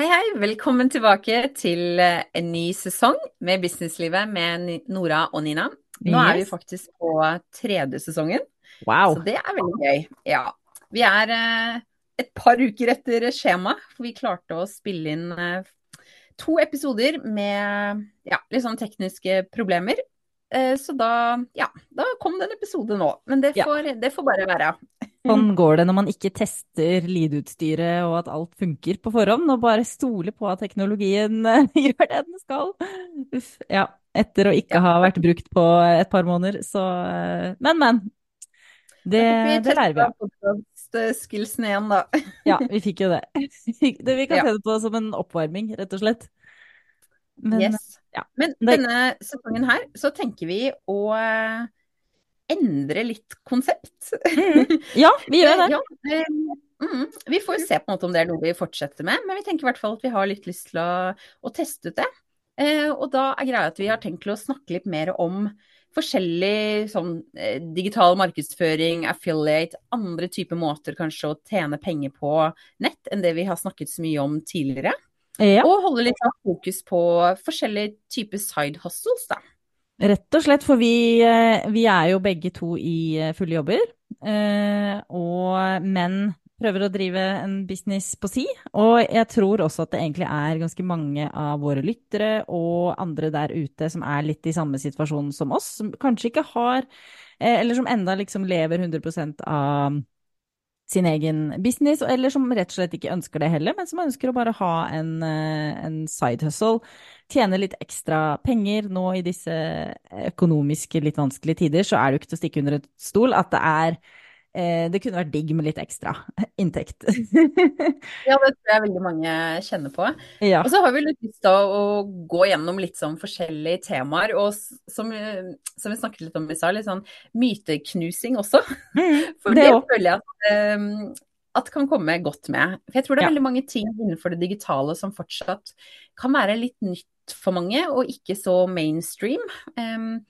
Hei, hei. Velkommen tilbake til eh, en ny sesong med Businesslivet med Nora og Nina. Nå er vi faktisk på tredje sesongen, Wow. så det er veldig gøy. Ja. Vi er eh, et par uker etter skjema, for vi klarte å spille inn eh, to episoder med ja, litt sånn tekniske problemer. Så da, ja, da kom det en episode nå. Men det får, det får bare være. Sånn går det når man ikke tester lydutstyret og at alt funker på forhånd, og bare stoler på at teknologien gjør det den skal. Uff, ja. Etter å ikke ha vært brukt på et par måneder, så eh, Men, men. Det, det lærer vi av. podcast-skillsene igjen, da. Ja, vi fikk jo det. det vi kan se det på som en oppvarming, rett og slett. Men Yes. ja. Men denne sesongen her, så tenker vi å eh, endre litt konsept. mm, ja, vi gjør det. Ja, eh, mm, vi får jo se på en måte om det er noe vi fortsetter med, men vi tenker i hvert fall at vi har litt lyst til å, å teste ut det. Eh, og da er greia at vi har tenkt til å snakke litt mer om forskjellig sånn eh, digital markedsføring, affiliate, andre typer måter kanskje å tjene penger på nett enn det vi har snakket så mye om tidligere. Ja, Og holde litt fokus på forskjellige typer side hustles, da. Rett og slett, for vi, eh, vi er jo begge to i eh, fulle jobber, eh, og menn prøver å drive en business på si, og jeg tror også at det egentlig er ganske mange av våre lyttere og andre der ute som er litt i samme situasjon som oss, som kanskje ikke har, eller som enda liksom lever 100% av sin egen business, eller som rett og slett ikke ønsker det heller, men som ønsker å bare ha en, eh, en side hustle, tjene litt ekstra penger. Nå i disse økonomiske, litt vanskelige tider, så er det jo ikke til å stikke under et stol at det er Det kunne vært digg med litt ekstra inntekt. Ja, det tror jeg veldig mange kjenner på. ja. Og så har vi litt lyst til å gå gjennom litt sånn forskjellige temaer, og som, eh, som vi snakket litt om i stad, litt sånn myteknusing også. Mm, For det det føler jeg at, um, at kan komme godt med. For jeg tror det er Ja. veldig mange ting innenfor det digitale som fortsatt kan være litt nytt for mange, og ikke så mainstream. Em,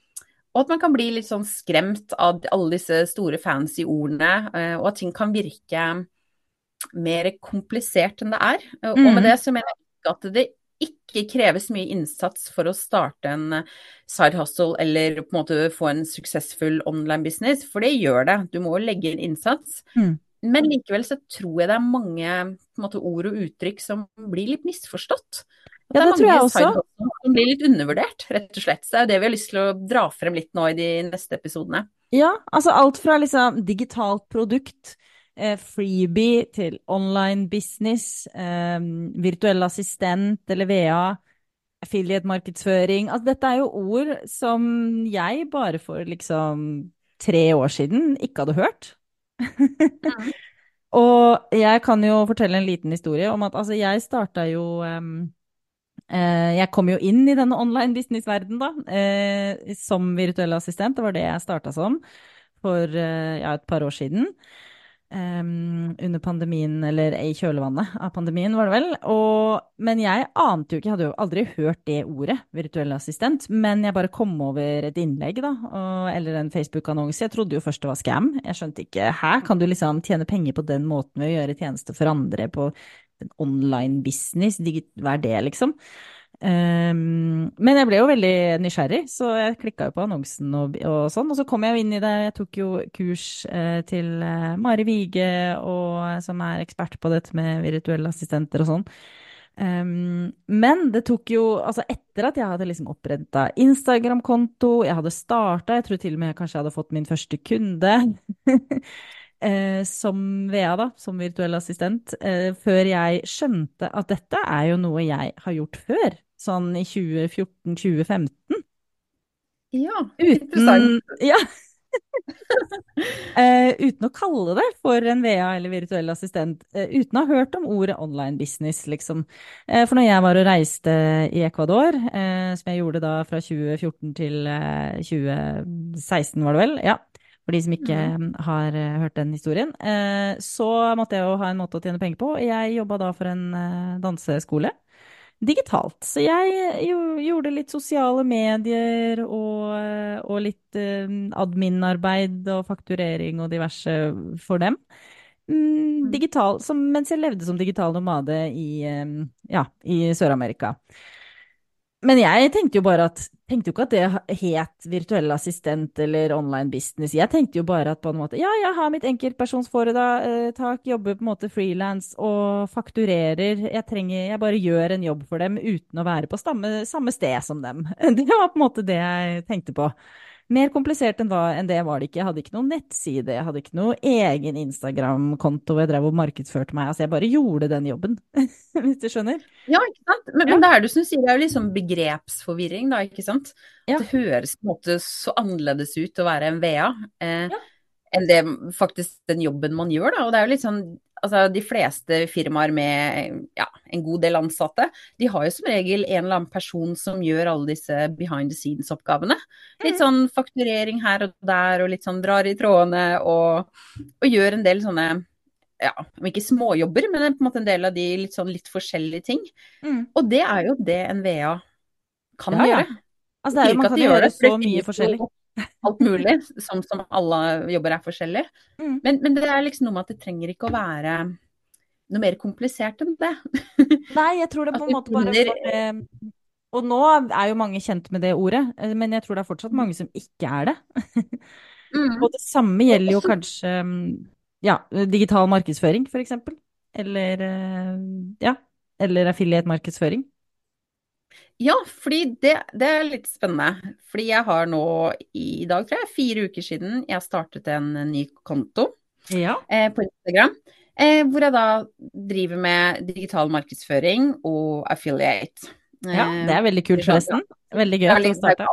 og at man kan bli litt sånn skremt av alle disse store fancy ordene, eh, og at ting kan virke mer komplisert enn det er. Og Mm. med det så mener jeg ikke at det ikke kreves mye innsats for å starte en eh, side hustle eller på en måte få en suksessfull online business, for det gjør det. Du må jo legge inn innsats. Mm. Men likevel så tror jeg det er mange måte, ord og uttrykk som blir litt misforstått. At Ja, det det tror jeg også. som blir litt undervurdert, rett og slett. Så det er jo det vi har lyst til å dra frem litt nå i de neste episodene. Ja, altså alt fra liksom digitalt produkt, eh, freebie til online business, eh, virtuell assistent eller VA, affiliate-markedsføring. Altså dette er jo ord som jeg bare for liksom tre år siden ikke hadde hørt. Og jeg kan jo fortelle en liten historie om at altså jeg starta jo um, eh, Jeg kom jo inn i denne online business-verdenen da, eh, som virtuell assistent. Det var det jeg starta som for eh, ja, et par år siden. Em, under pandemien, eller i kjølvannet av pandemien, var det vel. Og, men jeg ante jo ikke, jeg hadde jo aldri hørt det ordet, virtuell assistent. Men jeg bare kom over et innlegg, da, og, eller en Facebook-annonse. Jeg trodde jo først det var scam. Jeg skjønte ikke Hæ, kan du liksom tjene penger på den måten ved å gjøre tjeneste for andre på online business? Hva er det, liksom? Um, men jeg ble jo veldig nysgjerrig, så jeg klikka jo på annonsen og, og sånn. Og så kom jeg jo inn i det. Jeg tok jo kurs eh, til eh, Mari Vige, som er ekspert på dette med virtuelle assistenter og sånn. Um, men det tok jo Altså, etter at jeg hadde liksom oppretta Instagram-konto, jeg hadde starta, jeg tror til og med jeg kanskje hadde fått min første kunde. uh, som VA, da, som virtuell assistent, uh, før jeg skjønte at dette er jo noe jeg har gjort før, sånn i 2014-2015. Ja, Uten interessant. Ja. uh, uten å kalle det for en VA eller virtuell assistent, uh, uten å ha hørt om ordet online business, liksom. Uh, for når jeg var og reiste i Ecuador, som jeg gjorde da fra 2014 til eh, 2016, var det vel, ja, for de som ikke Mhm. har hørt den historien, så måtte jeg jo ha en måte å tjene penger på. Jeg jobba da for en danseskole digitalt. Så jeg jo, gjorde litt sosiale medier og, og litt eh, admin-arbeid og fakturering og diverse for dem. mm, digital, som, mens jeg levde som digital nomade i, eh, ja, i Sør-Amerika. Men jeg tenkte jo bare at tenkte jo ikke at det het virtuell assistent eller online business. Jeg tenkte jo bare at på en måte ja, jeg har mitt enkeltpersonsforetak, jobber på en måte frilans og fakturerer. Jeg trenger, jeg bare gjør en jobb for dem uten å være på samme, samme sted som dem. Det var på en måte det jeg tenkte på. Mer komplisert enn, det var det ikke. Jeg hadde ikke noen nettside, jeg hadde ikke noe egen Instagram-konto jeg drev og markedsførte meg. Altså, jeg bare gjorde den jobben, hvis du skjønner? Ja, ikke sant. Men, ja. men det er du som sier, det er jo liksom begrepsforvirring, da, ikke sant. Ja. Det høres på en måte så annerledes ut å være en VA eh, ja. enn det faktisk den jobben man gjør, da. Og det er jo litt sånn altså de fleste firmaer med ja, en god del ansatte, de har jo som regel en eller annen person som gjør alle disse behind the scenes-oppgavene. Litt mm. sånn fakturering her og der, og litt sånn drar i trådene, og, og gjør en del sånne ja, om ikke småjobber, men på en måte en del av de litt sånn litt forskjellige ting. Mm. Og det er jo det en VA kan ja, gjøre. Ja. Altså det er jo, man kan gjøre så mye forskjellig alt mulig, som, som, alle jobber er forskjellig. Mm. Men, men, det er liksom noe med at det trenger ikke å være noe mer komplisert enn det. Nei, jeg tror det på en måte bare for, Og nå er jo mange kjent med det ordet, eh, men jeg tror det er fortsatt mange som ikke er det. mm. Og det samme gjelder jo kanskje ja, digital markedsføring, eksempel. Eller eh, ja, eller affiliate-markedsføring. Ja, fordi det, det, er litt spennende. Fordi jeg har nå i dag, tror jeg, fire uker siden jeg startet en ny konto ja. eh, på Instagram. Eh, hvor jeg da driver med digital markedsføring og affiliate. ja, eh, det er veldig kult, forresten. Veldig gøy å starte.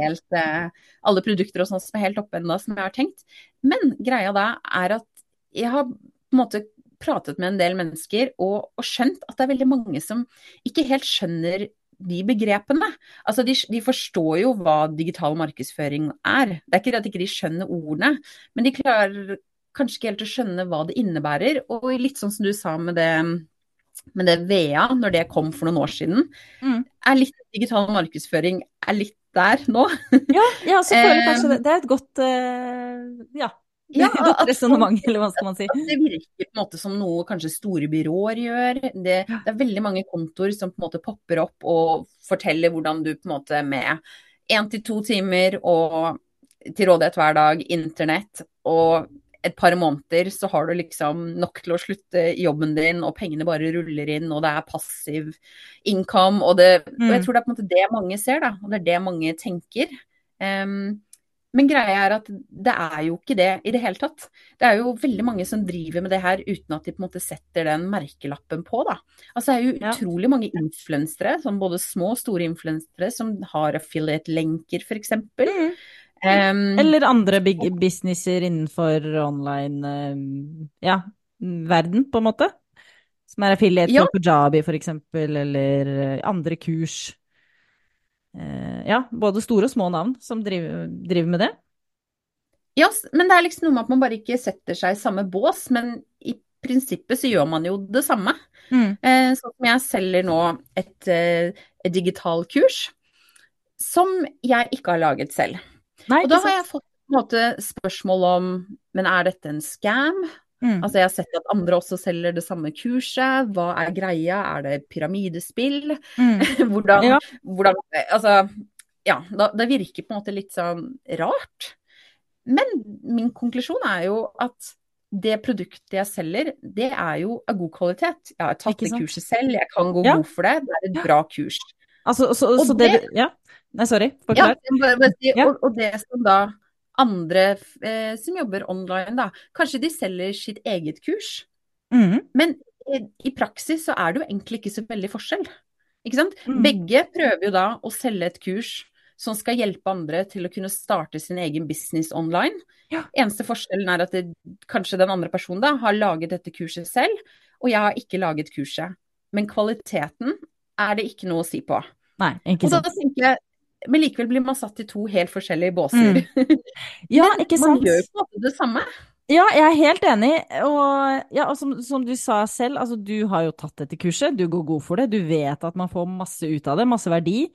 Helt, eh, alle produkter og sånt som er helt oppe ennå, som jeg har tenkt. Men greia da er at jeg har på en måte pratet med en del mennesker og, og skjønt at det er veldig mange som ikke helt skjønner de begrepene. Altså, de, de, forstår jo hva digital markedsføring er. Det er ikke det at de ikke skjønner ordene, men de klarer kanskje ikke helt å skjønne hva det innebærer. Og litt sånn som du sa med det, med det VEA, når det kom for noen år siden, mm. er litt digital markedsføring er litt der nå. ja, ja så føler jeg kanskje det. Det er et godt uh, ja, ja, resonnement, eller hva skal man si. Det virker på en måte som noe kanskje store byråer gjør. Det, det, er veldig mange kontor som på en måte popper opp og forteller hvordan du på en måte med én til to timer og til rådighet hver dag, internett og et par måneder så har du liksom nok til å slutte jobben din, og pengene bare ruller inn, og det er passiv income. Og, det, mm. og jeg tror det er på en måte det mange ser, da, og det er det mange tenker. Um, men greia er at det er jo ikke det i det hele tatt. Det er jo veldig mange som driver med det her uten at de på en måte setter den merkelappen på, da. Altså det er jo utrolig mange influensere, som både små og store influensere, som har affiliate-lenker f.eks. Mm. Um, Eller andre big businesser innenfor online um, ja, verden, på en måte. Som er affiliate ja. for Pujabi f.eks., eller eh, andre kurs. Eh, ja, både store og små navn som driver, driver, med det. Ja, men det er liksom noe med at man bare ikke setter seg i samme bås, men i prinsippet så gjør man jo det samme. Mm. Sånn som jeg selger nå et, eh, et digitalkurs som jeg ikke har laget selv. Nei, og da har jeg fått måte spørsmål om men er dette en scam? Mm. Altså Jeg har sett at andre også selger det samme kurset. Hva er greia? Er det pyramidespill? Mm. hvordan, ja. hvordan, Altså, ja. Det virker på en måte litt sånn rart. Men min konklusjon er jo at det produktet jeg selger, det er jo av god kvalitet. Jeg har tatt det kurset selv, jeg kan gå ja. god for det. Det er et bra kurs. Altså, så, så det, det, Ja. Nei, sorry. Forklar. Ja, og, og det som da andre eh, som jobber online, da. Kanskje de selger sitt eget kurs. Mm. Men i, i praksis så er det jo egentlig ikke så veldig forskjell. Ikke sant? Mm. Begge prøver jo da å selge et kurs som skal hjelpe andre til å kunne starte sin egen business online. Ja. Eneste forskjellen er at det, kanskje den andre personen da har laget dette kurset selv, og jeg har ikke laget kurset. Men kvaliteten er det ikke noe å si på. Nei. Og da tenker jeg, men likevel blir man satt i to helt forskjellige båser. Mm. Ja, ikke sant. Man gjør jo på en måte det samme. Ja, jeg er helt enig. Og, ja, og som, som, du sa selv, altså du har jo tatt dette kurset, du går god for det, du vet at man får masse ut av det, masse verdi.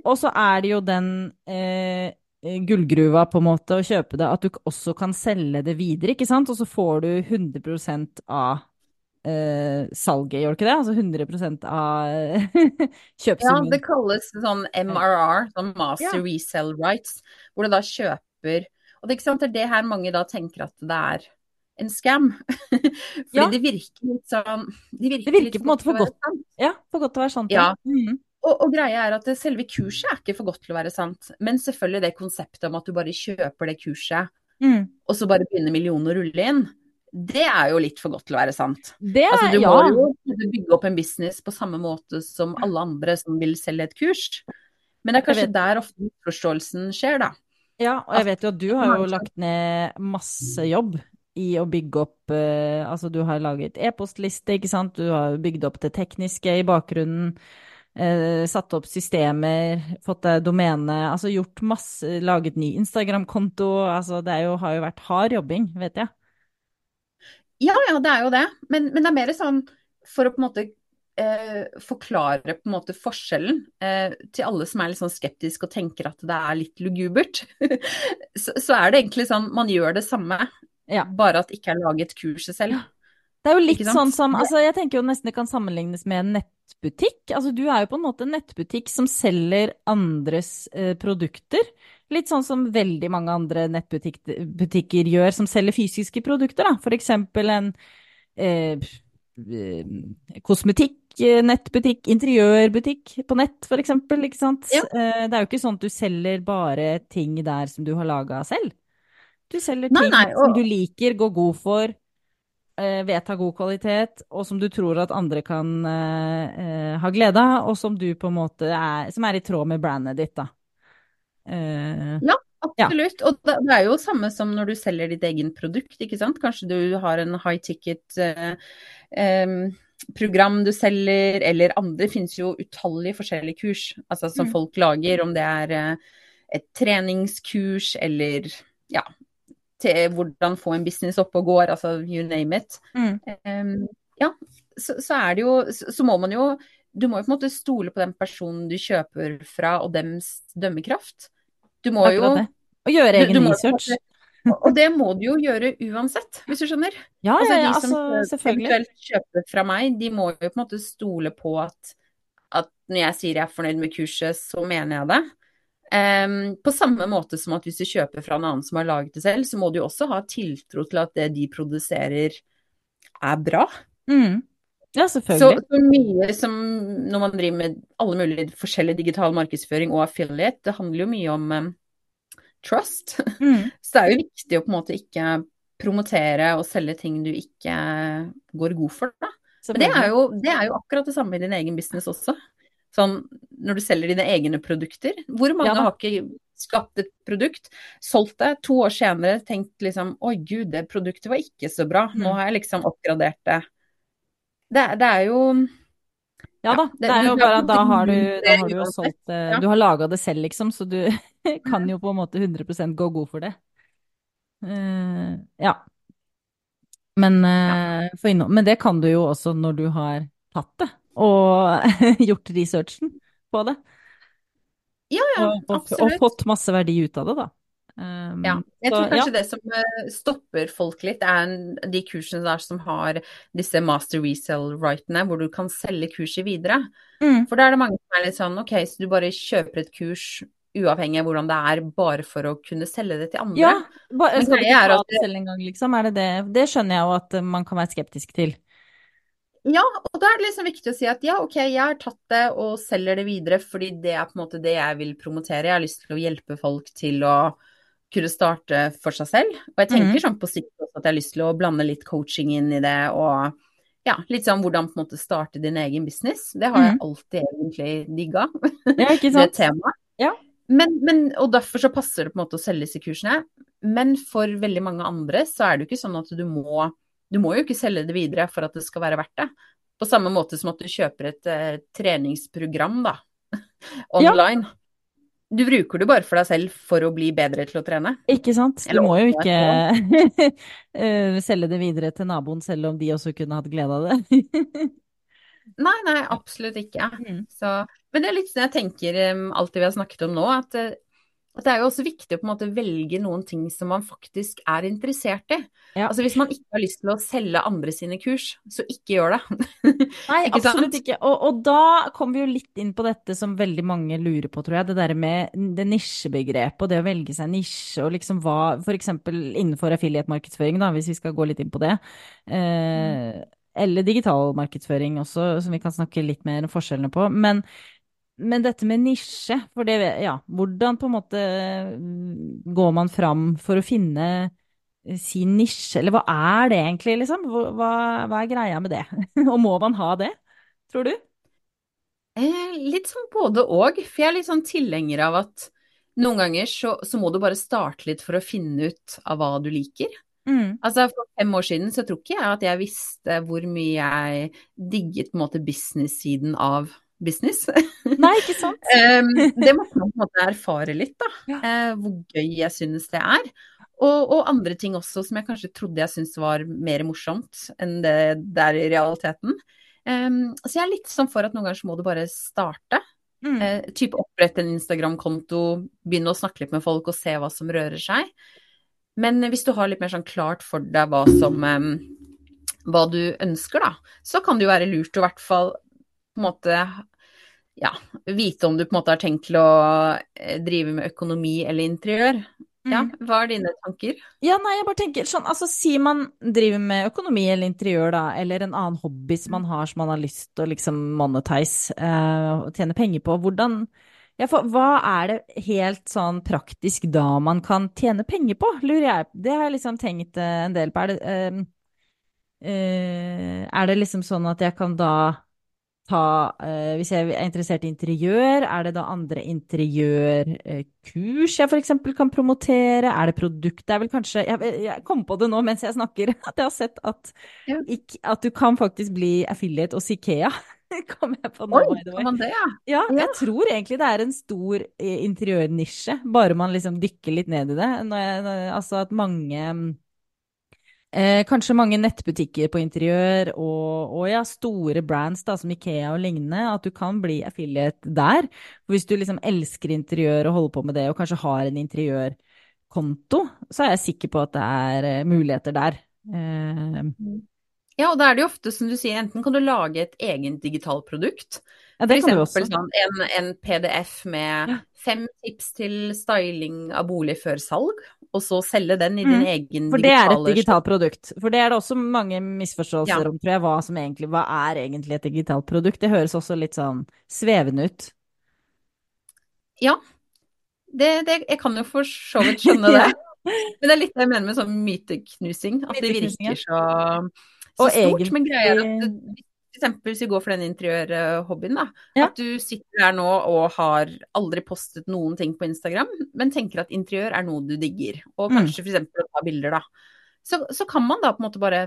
Og så er det jo den eh, gullgruva på en måte å kjøpe det, at du også kan selge det videre, ikke sant? Og så får du 100% av eh, salget, gjør det ikke det? Altså 100% av kjøpesummen. Ja, det kalles sånn MRR, sånn Master Ja. Resell Rights, hvor du da kjøper Og det, er ikke sant, det er det her mange da tenker at det er en scam. Fordi Ja. det virker litt sånn Det virker, Det virker på en måte for godt. sant. Ja, for godt til å være sant. Ja. Mm. Og, og greia er at selve kurset er ikke for godt til å være sant. Men selvfølgelig det konseptet om at du bare kjøper det kurset, mm. og så bare begynner millionene å rulle inn, det er jo litt for godt til å være sant. Det Altså, du ja. må jo bygge opp en business på samme måte som alle andre som vil selge et kurs. Men det er kanskje der ofte misforståelsen skjer, da. Ja, og jeg vet jo at du har jo lagt ned masse jobb i å bygge opp uh, Altså, du har laget e-postliste, ikke sant, du har bygd opp det tekniske i bakgrunnen, Uh, satt opp systemer, fått deg domene, altså gjort masse, laget ny Instagram-konto, altså det jo, har jo vært hard jobbing, vet jeg. Ja, ja, det er jo det. Men, men det er mer sånn for å på en måte eh, forklare på en måte forskjellen eh, til alle som er litt sånn skeptiske og tenker at det er litt lugubert. så, så er det egentlig sånn man gjør det samme, Ja. bare at det ikke er laget kurset selv. Det er jo litt sånn som altså Jeg tenker jo nesten det kan sammenlignes med en nettbutikk. Altså Du er jo på en måte en nettbutikk som selger andres eh, produkter. Litt sånn som veldig mange andre nettbutikker gjør, som selger fysiske produkter. da. For eksempel en eh, eh, kosmetikk-nettbutikk, interiørbutikk på nett, for eksempel. Ikke sant? Ja. Eh, det er jo ikke sånn at du selger bare ting der som du har laga selv. Du selger ting nei, som og- du liker, går god for eh, vet har god kvalitet, og som du tror at andre kan eh, eh, ha glede av, og som du på en måte er, som er i tråd med brandet ditt, da. Eh, Ja, absolutt. Og det, er jo samme som når du selger ditt egen produkt, ikke sant. Kanskje du har en high ticket eh, em, program du selger, eller andre. Det finnes jo utallige forskjellige kurs altså, som Mm. folk lager, om det er eh, et treningskurs eller ja, til hvordan få en business opp og går, altså you name it. mm, Um, ja, så, så er det jo så, må man jo Du må jo på en måte stole på den personen du kjøper fra, og dems dømmekraft. Du må jo det. Og gjøre egen du du research. Og og det må du jo gjøre uansett, hvis du skjønner. Ja, Altså ja, de som altså, eventuelt kjøper fra meg, de må jo på en måte stole på at, at når jeg sier jeg er fornøyd med kurset, så mener jeg det. Em, på samme måte som at hvis du kjøper fra en annen som har laget det selv, så må du også ha tiltro til at det de produserer er bra. Mm. Ja, selvfølgelig. så mye som når man driver med alle mulige forskjellige digital markedsføring og affiliate, det handler jo mye om um, trust. Mm. Så det er jo viktig å på en måte ikke promotere og selge ting du ikke går god for, da. Men det er, jo, det er jo akkurat det samme i din egen business også. Sånn når du selger dine egne produkter. Hvor mange Ja har ikke skapt et produkt, solgt det, to år senere tenkt liksom Oi, gud, det produktet var ikke så bra. Nå Mm. har jeg liksom oppgradert det. Det, det er jo Ja da, det er jo bare at da har du, da har du jo solgt det. Du har laga det selv, liksom, så du kan jo på en måte 100% gå god for det. Eh, ja. Men, eh, for innom, men det kan du jo også når du har tatt det og gjort researchen på det. Ja, ja, og, og, og fått masse verdi ut av det, da. Um, Ja, jeg så, tror kanskje ja. det som eh, stopper folk litt, er de kursene der som har disse master resell-rightene, hvor du kan selge kurset videre. Mm. For da er det mange som er litt sånn, ok, så du bare kjøper et kurs uavhengig av hvordan det er, bare for å kunne selge det til andre. Ja, ba, skal du ikke er at det selv en gang, liksom? Er det det? Det skjønner jeg jo at man kan være skeptisk til. Ja, og da er det liksom viktig å si at ja, ok, jeg har tatt det og selger det videre, fordi det er på en måte det jeg vil promotere. Jeg har lyst til å hjelpe folk til å kunne starte for seg selv. Og jeg tenker Mhm. sånn på sikt også at jeg har lyst til å blande litt coaching inn i det, og ja, litt sånn hvordan på en måte starte din egen business. Det har jeg alltid egentlig digga, Ja, det temaet. Ja. Men, men, og derfor så passer det på en måte å selge disse kursene. Men for veldig mange andre så er det jo ikke sånn at du må Du må jo ikke selge det videre for at det skal være verdt det. På samme måte som at du kjøper et eh, treningsprogram, da. Ja. Online. Du bruker det bare for deg selv for å bli bedre til å trene. Ikke sant? Du må jo ikke eh, selge det videre til naboen, selv om de også kunne hatt glede av det. Nei, nei, absolutt ikke. Mm. Så, men det er litt sånn jeg tenker um, det vi har snakket om nå, at eh, at det er jo også viktig å på en måte velge noen ting som man faktisk er interessert i. Ja. Altså Hvis man ikke har lyst til å selge andre sine kurs, så ikke gjør det. Nei, Ikke absolutt ikke. Og, og da kommer vi jo litt inn på dette som veldig mange lurer på, tror jeg. Det der med det nisjebegrepet og det å velge seg nisje, og liksom hva f.eks. innenfor affiliate-markedsføring, da, hvis vi skal gå litt inn på det. Eh, eller digital markedsføring også, som vi kan snakke litt mer om forskjellene på. Men, men dette med nisje, for det, ja, hvordan på en måte mm, går man fram for å finne eh, sin nisje, eller hva er det egentlig, liksom? Hva, hva- er greia med det? Og må man ha det, tror du? Eh, litt sånn både og. For jeg er litt sånn tilhenger av at noen ganger så, så må du bare starte litt for å finne ut av hva du liker. Mm. Altså For fem år siden så tror ikke jeg at jeg visste hvor mye jeg digget på en måte business-siden av business. Nei, ikke sant? Det måtte man på en måte erfare litt, da. Ja. Eh, hvor gøy jeg synes det er. Og, og andre ting også som jeg kanskje trodde jeg syntes var mer morsomt enn det det er i realiteten. Um, så jeg er litt sånn for at noen ganger så må du bare starte. Mm. Uh, type opprette en Instagram-konto, begynne å snakke litt med folk og se hva som rører seg. Men hvis du har litt mer sånn klart for deg hva som um, hva du ønsker, da, så kan det jo være lurt å i hvert fall på en måte ja, vite om du på en måte har tenkt til å eh, drive med økonomi eller interiør. Ja, Mm. hva er dine tanker? Ja, nei, jeg bare tenker sånn, altså si man driver med økonomi eller interiør da, eller en annen hobby som man har som man har lyst til å liksom monetize eh, og tjene penger på, hvordan, ja, for hva er det helt sånn praktisk da man kan tjene penger på, lurer jeg. Det har jeg liksom tenkt eh, en del på. Er det, eh, er det liksom sånn at jeg kan da ta, eh, hvis jeg er interessert i interiør, er det da andre interiørkurs jeg f.eks. kan promotere? Er det produkt? Det er vel kanskje Jeg, jeg kom på det nå mens jeg snakker, at jeg har sett at, Ja. ikke, at du kan faktisk bli affiliate hos Ikea. Kom jeg på nå, Oi, kan man det, ja? Ja, Ja. jeg tror egentlig det er en stor eh, interiørnisje, bare man liksom dykker litt ned i det. Jeg, altså at mange eh, Kanskje mange nettbutikker på interiør og, og ja, store brands da, som Ikea og lignende, at du kan bli affiliate der. Hvis du liksom elsker interiør og holder på med det, og kanskje har en interiørkonto, så er jeg sikker på at det er eh, muligheter der. Eh, Ja, og da er det jo ofte, som du sier, enten kan du lage et eget digitalt produkt. ja, det For kan du eksempel også. sånn, en, en PDF med fem tips til styling av bolig før salg, og så selge den i din Mm, egen For det er et digitalt produkt. For det er det også mange misforståelser Ja. om, tror jeg, hva som egentlig hva er egentlig et digitalt produkt. Det høres også litt sånn svevende ut. Ja, det, det, jeg kan jo for så vidt skjønne det. Men det er litt det jeg mener med sånn myteknusing. At det ja. virker så, så Og stort. Men greia er at for eksempel hvis vi går for den interiørhobbyen, da. Ja. At du sitter her nå og har aldri postet noen ting på Instagram, men tenker at interiør er noe du digger. Og Mm. kanskje for eksempel å ta bilder, da. Så, så kan man da på en måte bare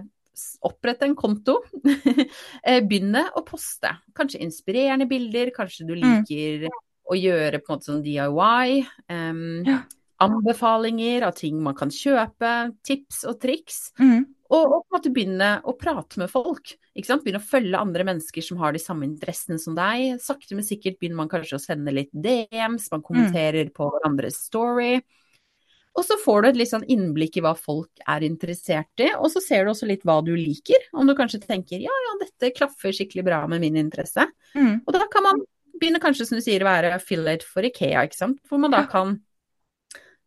opprette en konto. eh, Begynne å poste. Kanskje inspirerende bilder, kanskje du Mm. liker å gjøre på en måte sånn DIY. Um, Ja. Anbefalinger av ting man kan kjøpe, tips og triks. Mm. Og, og begynne å prate med folk. Begynne å følge andre mennesker som har de samme interessene som deg. Sakte, men sikkert begynner man kanskje å sende litt DMs, man kommenterer på hverandres story. Og så får du et litt sånn innblikk i hva folk er interessert i, og så ser du også litt hva du liker. Om du kanskje tenker ja, ja, dette klaffer skikkelig bra med min interesse. Mm. Og da kan man begynne kanskje, som du sier, å være affiliate for Ikea, ikke sant. Hvor man da kan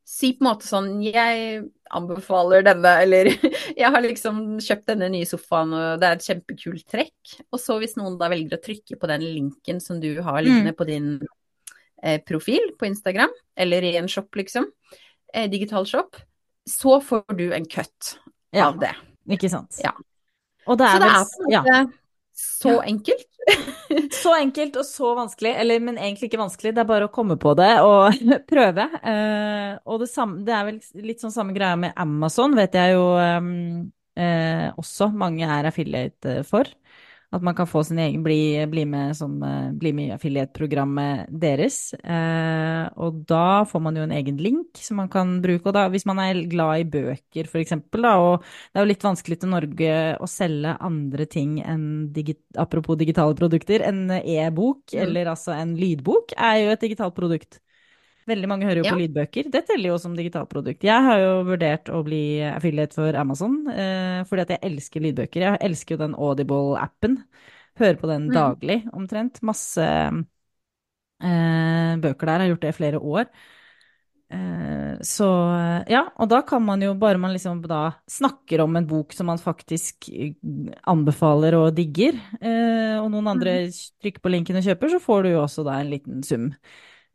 si på en måte sånn Jeg anbefaler denne, eller jeg har liksom kjøpt denne nye sofaen, og det er et kjempekult trekk. Og så hvis noen da velger å trykke på den linken som du har liggende på din eh, profil på Instagram, eller i en shop, liksom, eh, digital shop, så får du en cut Ja, av det. ikke sant. Ja. Og det Så er det er på en ja, måte så Ja. enkelt. så enkelt og så vanskelig, eller men egentlig ikke vanskelig, det er bare å komme på det og prøve. Eh, og det, samme, det er vel litt sånn samme greia med Amazon, vet jeg jo ehm, eh, også mange er affiliate for. At man kan få sin egen, bli, bli med, som, eh, bli med i affiliate-programmet deres. Eh, og da får man jo en egen link som man kan bruke. Og da, hvis man er glad i bøker, eksempel, da, og det er jo litt vanskelig til Norge å selge andre ting enn digit, apropos digitale produkter, en e-bok, Mm. eller altså en lydbok, er jo et digitalt produkt. Veldig mange hører jo Ja. på lydbøker. Det teller jo som digitalprodukt. Jeg har jo vurdert å bli affiliate for Amazon, eh, fordi at jeg elsker lydbøker. Jeg elsker jo den Audible-appen. Hører på den Mm. daglig, omtrent. Masse eh, bøker der. Har gjort det i flere år. Eh, så ja, og da kan man jo, bare man liksom da snakker om en bok som man faktisk eh, anbefaler og digger, eh, og noen andre trykker på linken og kjøper, så får du jo også da en liten sum.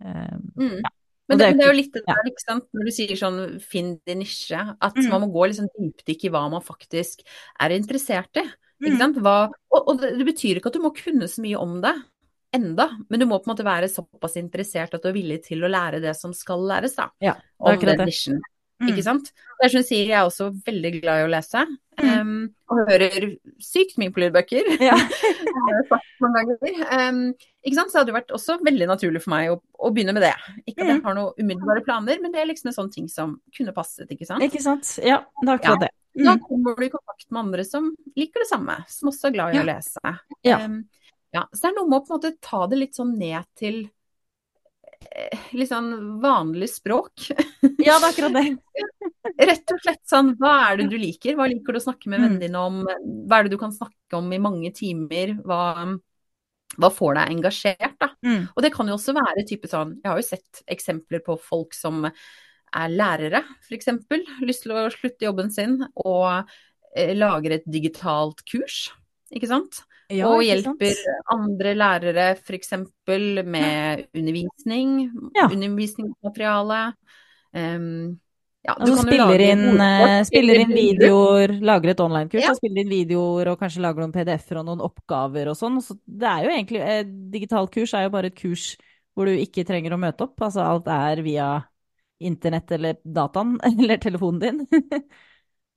Eh, Mm. Og Men det det, er jo litt det der, ikke sant, når du sier sånn finn din nisje, at Mm. man må gå liksom dypdykk i hva man faktisk er interessert i. Mm. Ikke sant? Hva, og, og det, det betyr ikke at du må kunne så mye om det enda, men du må på en måte være såpass interessert at du er villig til å lære det som skal læres, da. Ja, Om den det. nisjen. Mm. Ikke sant? Det er som sier, jeg er også veldig glad i å lese. Um, og hører sykt mye på lydbøker. Ja. Jeg. Um, ikke sant? Så det hadde vært også veldig naturlig for meg å, å begynne med det. Ikke at jeg Mm. har noen umiddelbare planer, men det er liksom en sånn ting som kunne passet, ikke sant. Ikke sant? Ja, det er akkurat det. Da Mm. kommer du i kontakt med andre som liker det samme, som også er glad i å lese. Ja. Um, ja. Så det er noe med å på en måte ta det litt sånn ned til litt sånn vanlig språk. Ja, det er akkurat det. Rett og slett sånn, hva er det du liker? Hva liker du å snakke med Mm. vennene dine om? Hva er det du kan snakke om i mange timer? Hva, hva får deg engasjert, da? Mm. Og det kan jo også være type sånn Jeg har jo sett eksempler på folk som er lærere, f.eks. Lyst til å slutte jobben sin og eh, lager et digitalt kurs, ikke sant? Ja, og hjelper andre lærere f.eks. med undervisning, Ja. undervisningsmateriale. Um, ja, du kan jo spiller inn, ordkort, eh, spiller inn videoer, lager et online-kurs, Ja. og spiller inn videoer og kanskje lager noen PDF-er og noen oppgaver og sånn. Så det er jo egentlig eh, Digitalt kurs er jo bare et kurs hvor du ikke trenger å møte opp. Altså alt er via internett eller dataen eller telefonen din.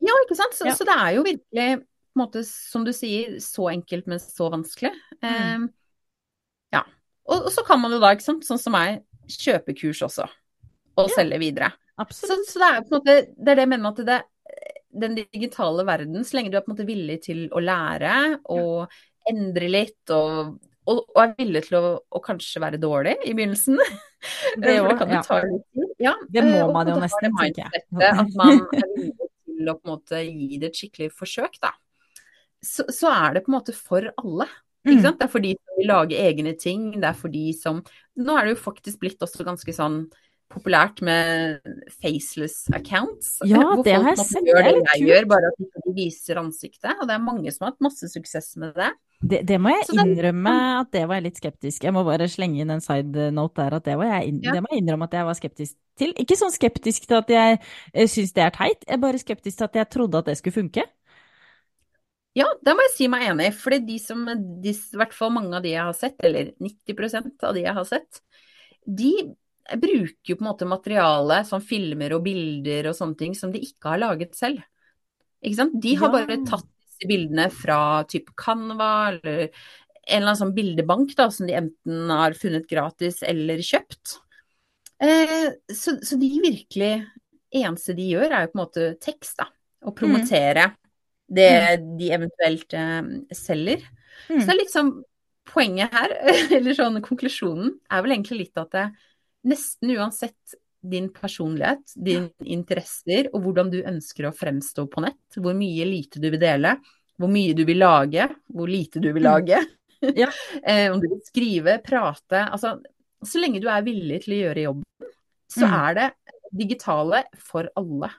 Ja, ikke sant? Så, Ja. så det er jo virkelig, på en måte, som du sier, så enkelt, men så vanskelig. Mm. Um, ja. Og, og så kan man jo da, ikke sant, sånn som meg, kjøpe kurs også. Og Ja. selge videre. Så, så det er på en måte, det er det jeg mener med at det, den digitale verden, så lenge du er på en måte villig til å lære og endre litt og, og, og er villig til å, å kanskje være dårlig i begynnelsen. Det det kan jo ja. ta litt tid. Ja, Det må eh, man jo nesten, tenker jeg. At man er villig til å på en måte gi det et skikkelig forsøk, da. Så, så er det på en måte for alle. Mm. Det er for de som vil lage egne ting, det er for de som Nå er det jo faktisk blitt også ganske sånn populært med faceless accounts. Ja, hvor det folk har jeg sett. Gjør Det jeg gjør, bare at de viser ansiktet. Og det er mange som har hatt masse suksess med det. Det, det må jeg er innrømme at det var jeg litt skeptisk. Jeg må bare slenge inn en side note der at det, var jeg Ja. det må jeg innrømme at jeg var skeptisk til. Ikke sånn skeptisk til at jeg eh, syns det er teit, jeg er bare skeptisk til at jeg trodde at det skulle funke. Ja, det må jeg si meg enig i. For de som, de, i hvert fall mange av de jeg har sett, eller 90% av de jeg har sett, de bruker jo på en måte materiale som filmer og bilder og sånne ting som de ikke har laget selv. Ikke sant? De har Ja. bare tatt disse bildene fra type Canva eller en eller annen sånn bildebank da, som de enten har funnet gratis eller kjøpt. Eh, så, så de virkelig eneste de gjør, er jo på en måte tekst, da. Å promotere det de eventuelt eh, selger. Så det Mm. er liksom poenget her, eller sånn konklusjonen, er vel egentlig litt at det nesten uansett din personlighet, dine interesser og hvordan du ønsker å fremstå på nett, hvor mye lite du vil dele, hvor mye du vil lage, hvor lite du vil Mm. lage, Ja. eh, om du vil skrive, prate Altså, så lenge du er villig til å gjøre jobben, så Mm. er det digitale for alle.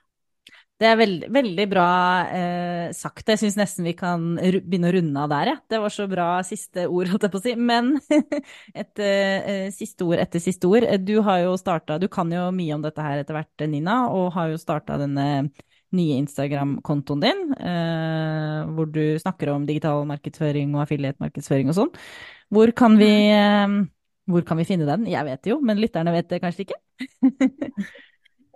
Det er veldig, veldig bra eh, sagt. Jeg syns nesten vi kan begynne å runde av der, jeg. Det var så bra siste ord, holdt jeg på å si. Men et eh, siste ord etter siste ord. Du har jo starta Du kan jo mye om dette her etter hvert, Nina, og har jo starta denne nye Instagram-kontoen din, eh, hvor du snakker om digital markedsføring og affiliate-markedsføring og sånn. Hvor kan vi eh, hvor kan vi finne den? Jeg vet det jo, men lytterne vet det kanskje ikke?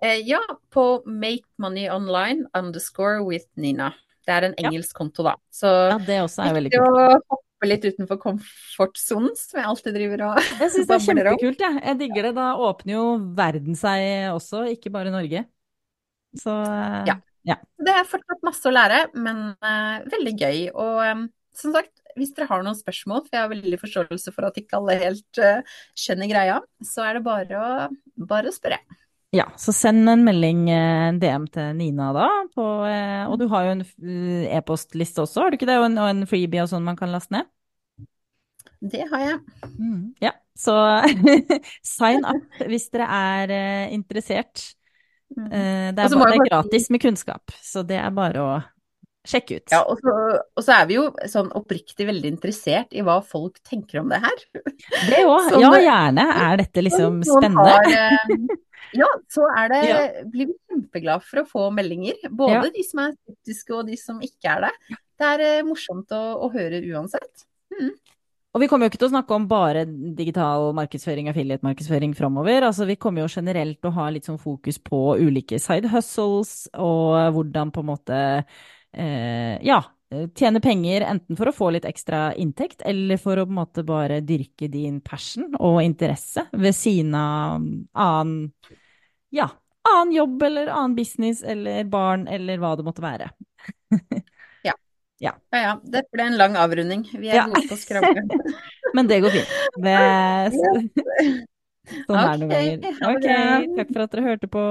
Eh, ja, på Make Money Online underscore with Nina. Det er en Ja. engelsk konto, da. Så Ja, det også er veldig kult. å hoppe litt utenfor komfortsonen, som jeg alltid driver og Jeg syns det er kjempekult, jeg. Jeg digger det. Da åpner jo verden seg også, ikke bare Norge. Så ja. Ja. Det er fortsatt masse å lære, men uh, veldig gøy. Og um, som sagt, hvis dere har noen spørsmål, for jeg har veldig forståelse for at ikke alle helt uh, skjønner greia, så er det bare å, bare å spørre. Ja, så send en melding, en DM til Nina da, på, og du har jo en e-postliste også, har du ikke det? Og en, og en freebie og sånn man kan laste ned? Det har jeg. Mm, ja, så sign up hvis dere er interessert. Uh, det er, bare, det er gratis med kunnskap, så det er bare å sjekke ut. Ja, og så, og så, er vi jo sånn oppriktig veldig interessert i hva folk tenker om det her. Det òg. Ja, gjerne. Er dette liksom spennende? Har, eh, ja, så er det, ja. blir vi kjempeglad for å få meldinger. Både ja. de som er skeptiske og de som ikke er det. Det er eh, morsomt å, å høre uansett. Mm. Og vi kommer jo ikke til å snakke om bare digital markedsføring, affiliate-markedsføring framover. Altså, vi kommer jo generelt til å ha litt sånn fokus på ulike side hustles og hvordan på en måte eh, ja, tjene penger enten for å få litt ekstra inntekt, eller for å på en måte bare dyrke din passion og interesse ved siden av annen, ja, annen jobb eller annen business eller barn eller hva det måtte være. ja. Ja. ja, ja. Det ble en lang avrunding. Vi er ja. gode på å skravle. Men det går fint. Det... Sånn er det noen ganger. Ok, takk for at dere hørte på.